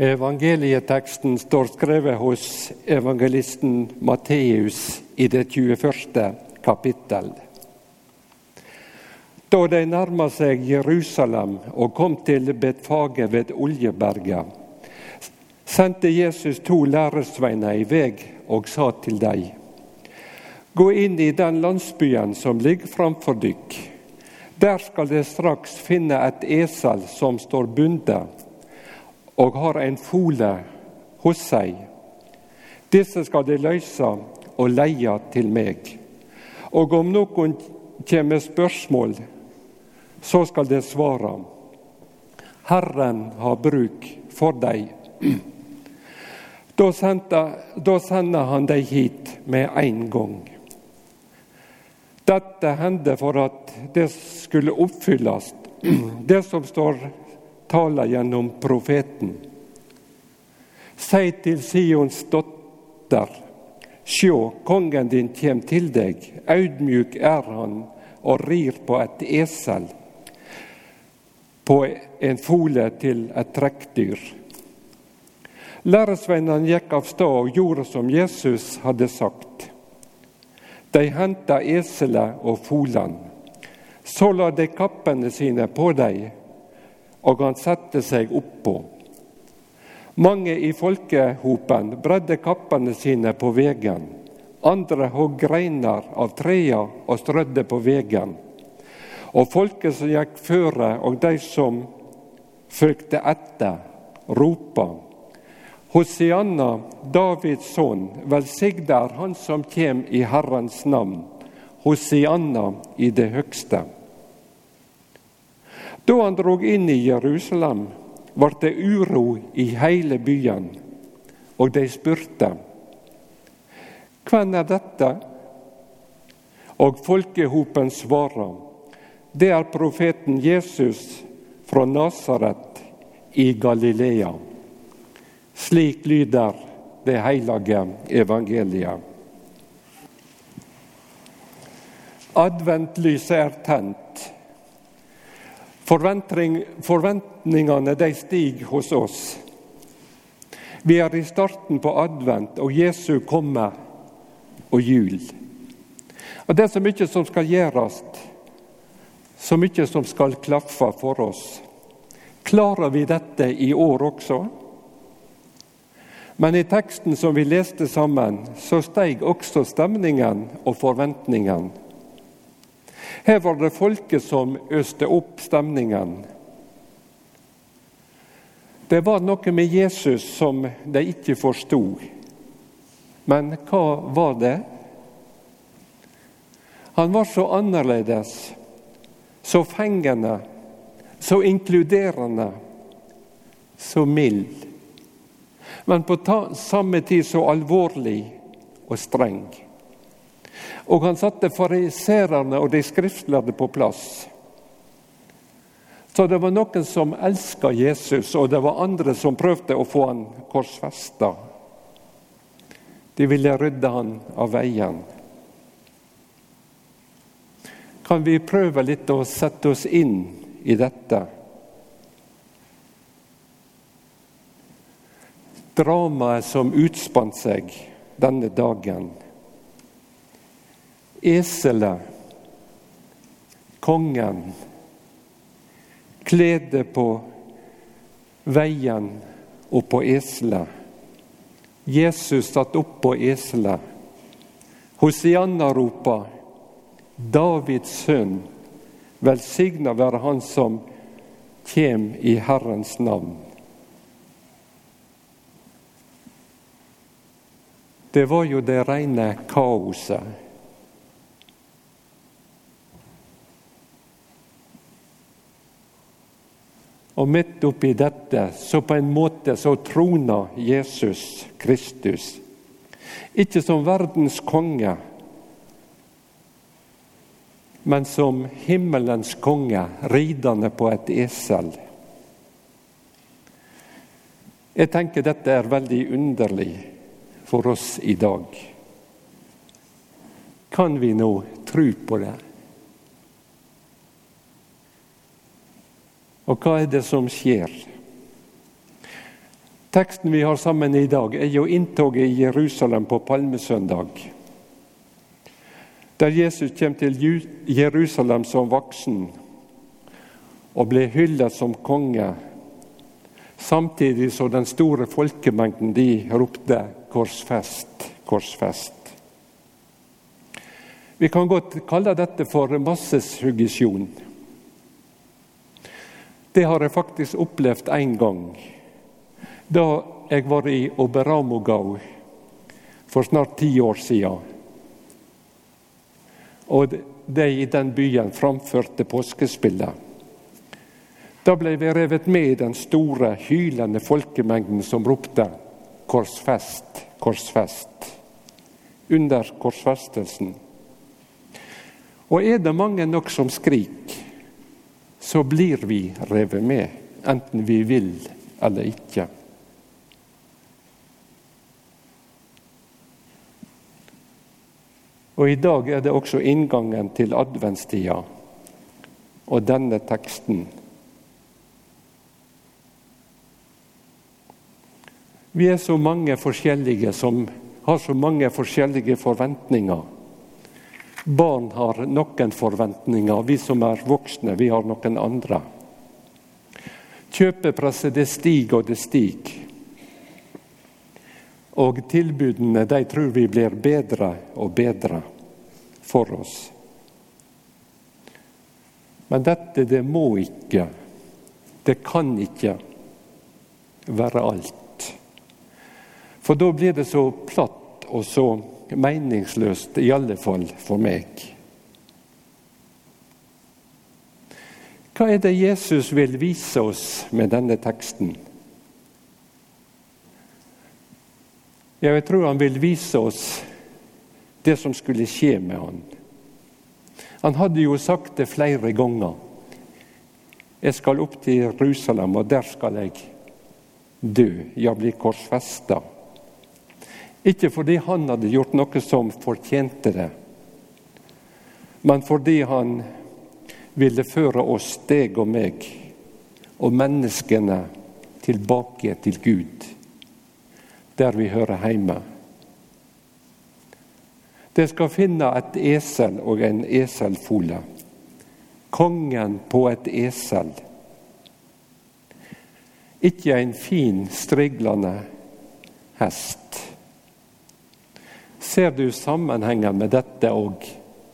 Evangelieteksten står skrevet hos evangelisten Matteus i det 21. kapittel. Da de nærma seg Jerusalem og kom til Betfage ved Oljeberget, sendte Jesus to læresveiner i vei og sa til dem.: Gå inn i den landsbyen som ligger framfor dykk. Der skal dere straks finne et esel som står bundet og har en fole hos seg. Disse skal de løse og leie til meg. Og om noen kommer med spørsmål, så skal de svare. Herren har bruk for dem. Da, sender han dem hit med en gang. Dette hendte for at det skulle oppfylles, det som står taler gjennom profeten. Si til Sions dotter, sjå, kongen din kjem til deg, audmjuk er han og rir på et esel, på en fole til et trekkdyr. Læresveinene gikk av sted og gjorde som Jesus hadde sagt. De henta eselet og folene. Så la de kappene sine på dem og han satte seg oppå. Mange i folkehopen bredde kappene sine på vegen. Andre hogg greiner av trea og strødde på vegen. Og folket som gikk føre, og de som fulgte etter, ropa. Hosianna, Davids sønn, velsignet er Han som kjem i Herrens navn. Hosianna i det høgste. Da han drog inn i Jerusalem, ble det uro i hele byen, og de spurte hvem er dette? Og folkehopen svarer, det er profeten Jesus fra Nasaret i Galilea. Slik lyder det hellige evangeliet. Adventlyset er tent. Forventningene de stiger hos oss. Vi er i starten på advent og Jesu komme og jul. Og Det er så mye som skal gjøres, så mye som skal klaffe for oss. Klarer vi dette i år også? Men i teksten som vi leste sammen, så steg også stemningen og forventningene. Her var det folket som øste opp stemningen. Det var noe med Jesus som de ikke forsto. Men hva var det? Han var så annerledes, så fengende, så inkluderende, så mild. Men på samme tid så alvorlig og streng. Og han satte fariserene og de skriftlærde på plass. Så det var noen som elska Jesus, og det var andre som prøvde å få han korsfesta. De ville rydde han av veien. Kan vi prøve litt å sette oss inn i dette? Dramaet som utspant seg denne dagen eselet, kongen, kledet på veien og på eselet. Jesus satt opp på eselet. Hosianna ropa, Davids sønn, velsigna være Han som kjem i Herrens navn. Det var jo det reine kaoset Og midt oppi dette, så på en måte så troner Jesus Kristus. Ikke som verdens konge, men som himmelens konge, ridende på et esel. Jeg tenker dette er veldig underlig for oss i dag. Kan vi nå tro på det? Og hva er det som skjer? Teksten vi har sammen i dag, er jo inntoget i Jerusalem på palmesøndag. Der Jesus kommer til Jerusalem som voksen og ble hyllet som konge, samtidig som den store folkemengden de ropte 'Korsfest, korsfest'. Vi kan godt kalle dette for massesuggesjon. Det har jeg faktisk opplevd én gang. Da jeg var i Oberamogau for snart ti år siden. Og de i den byen framførte påskespillet. Da ble vi revet med i den store, hylende folkemengden som ropte 'Korsfest, korsfest' under korsfestelsen. Og er det mange nok som skriker, så blir vi revet med, enten vi vil eller ikke. Og I dag er det også inngangen til adventstida og denne teksten. Vi er så mange forskjellige som har så mange forskjellige forventninger. Barn har noen forventninger, vi som er voksne, vi har noen andre. Kjøpepresset det stiger og det stiger. Og tilbudene de tror vi blir bedre og bedre for oss. Men dette, det må ikke, det kan ikke være alt. For da blir det så platt og så meningsløst, i alle fall for meg. Hva er det Jesus vil vise oss med denne teksten? Jeg tror han vil vise oss det som skulle skje med han. Han hadde jo sagt det flere ganger. Jeg skal opp til Jerusalem, og der skal jeg dø, Jeg blir korsfesta. Ikke fordi han hadde gjort noe som fortjente det, men fordi han ville føre oss, deg og meg, og menneskene tilbake til Gud der vi hører hjemme. De skal finne et esel og en eselfole. Kongen på et esel. Ikke en fin, striglende hest. Ser du sammenhengen med dette og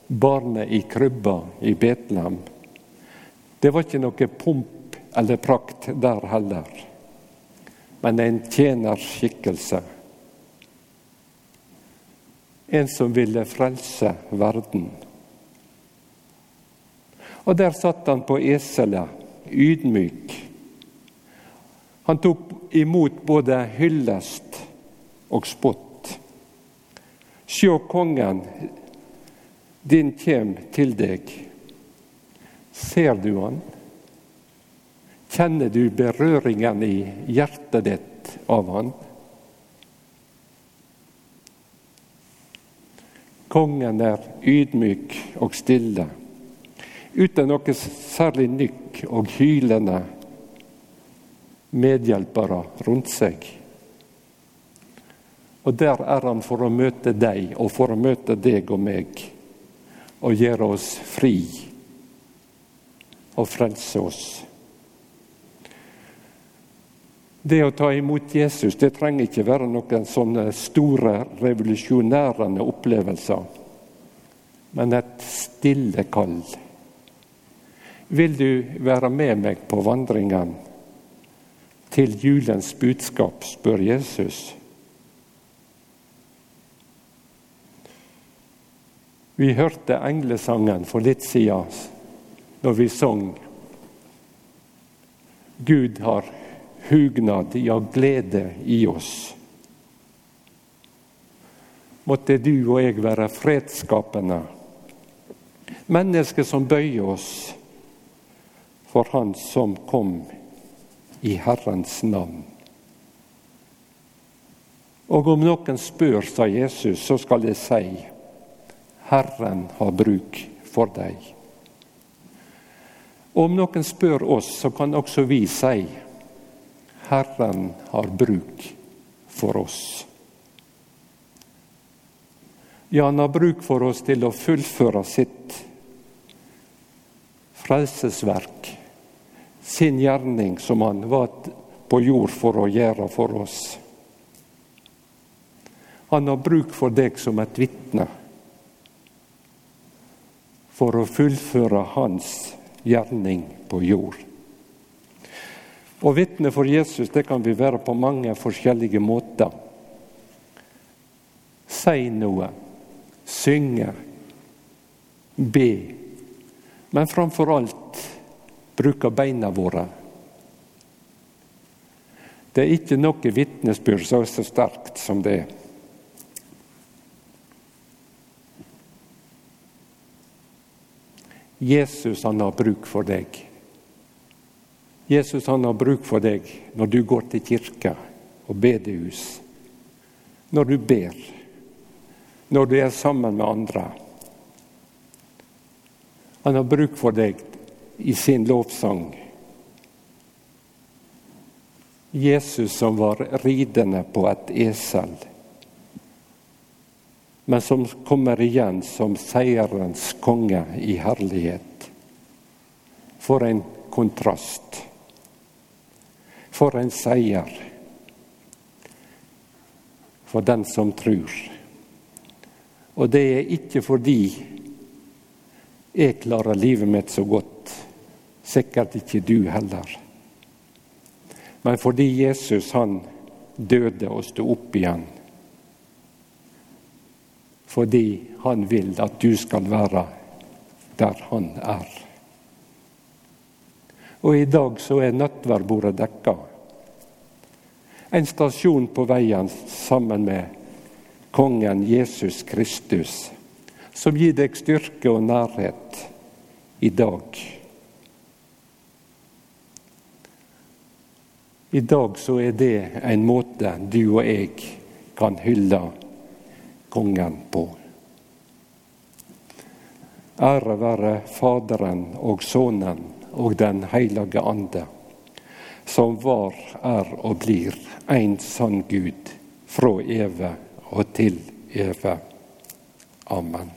barnet i krybba i Betlehem? Det var ikke noe pomp eller prakt der heller men en tjenerskikkelse. En som ville frelse verden. Og der satt han på eselet, ydmyk. Han tok imot både hyllest og spott. Sjå kongen, din kjem til deg. Ser du han? Kjenner du berøringen i hjertet ditt av han? Kongen er ydmyk og stille, uten noe særlig nykk og hylende medhjelpere rundt seg. Og der er han for å møte deg og for å møte deg og meg og gjøre oss fri og frelse oss. Det å ta imot Jesus det trenger ikke være noen sånne store, revolusjonærende opplevelser, men et stille kall. Vil du være med meg på vandringen til julens budskap, spør Jesus. Vi hørte englesangen for litt siden, når vi sang Gud har hugnad, ja, glede i oss. Måtte du og jeg være fredsskapende, mennesker som bøyer oss for Han som kom i Herrens navn. Og om noen spør, sa Jesus, så skal jeg si, Herren har bruk for deg. Om noen spør oss, så kan også vi si, Herren har bruk for oss. Ja, han har bruk for oss til å fullføre sitt frelsesverk, sin gjerning som han var på jord for å gjøre for oss. Han har bruk for deg som et vitne for å fullføre hans gjerning på jord. Å vitne for Jesus det kan vi være på mange forskjellige måter. Si noe, synge, be, men framfor alt bruke beina våre. Det er ikke noe vitnesbyrd som er så sterkt som det. Jesus han har bruk for deg. Jesus han har bruk for deg når du går til kirka og bedehus, når du ber, når du er sammen med andre. Han har bruk for deg i sin lovsang. Jesus som var ridende på et esel, men som kommer igjen som seierens konge i herlighet. For en kontrast. For en seier for den som tror. Og det er ikke fordi jeg klarer livet mitt så godt, sikkert ikke du heller, men fordi Jesus han døde og sto opp igjen. Fordi han vil at du skal være der han er. Og i dag så er nattverdbordet dekka. En stasjon på veien sammen med kongen Jesus Kristus, som gir deg styrke og nærhet i dag. I dag så er det en måte du og jeg kan hylle kongen på. Ære være Faderen og Sønnen og Den hellige ande, som var, er og blir en sann Gud fra evig og til evig. Amen.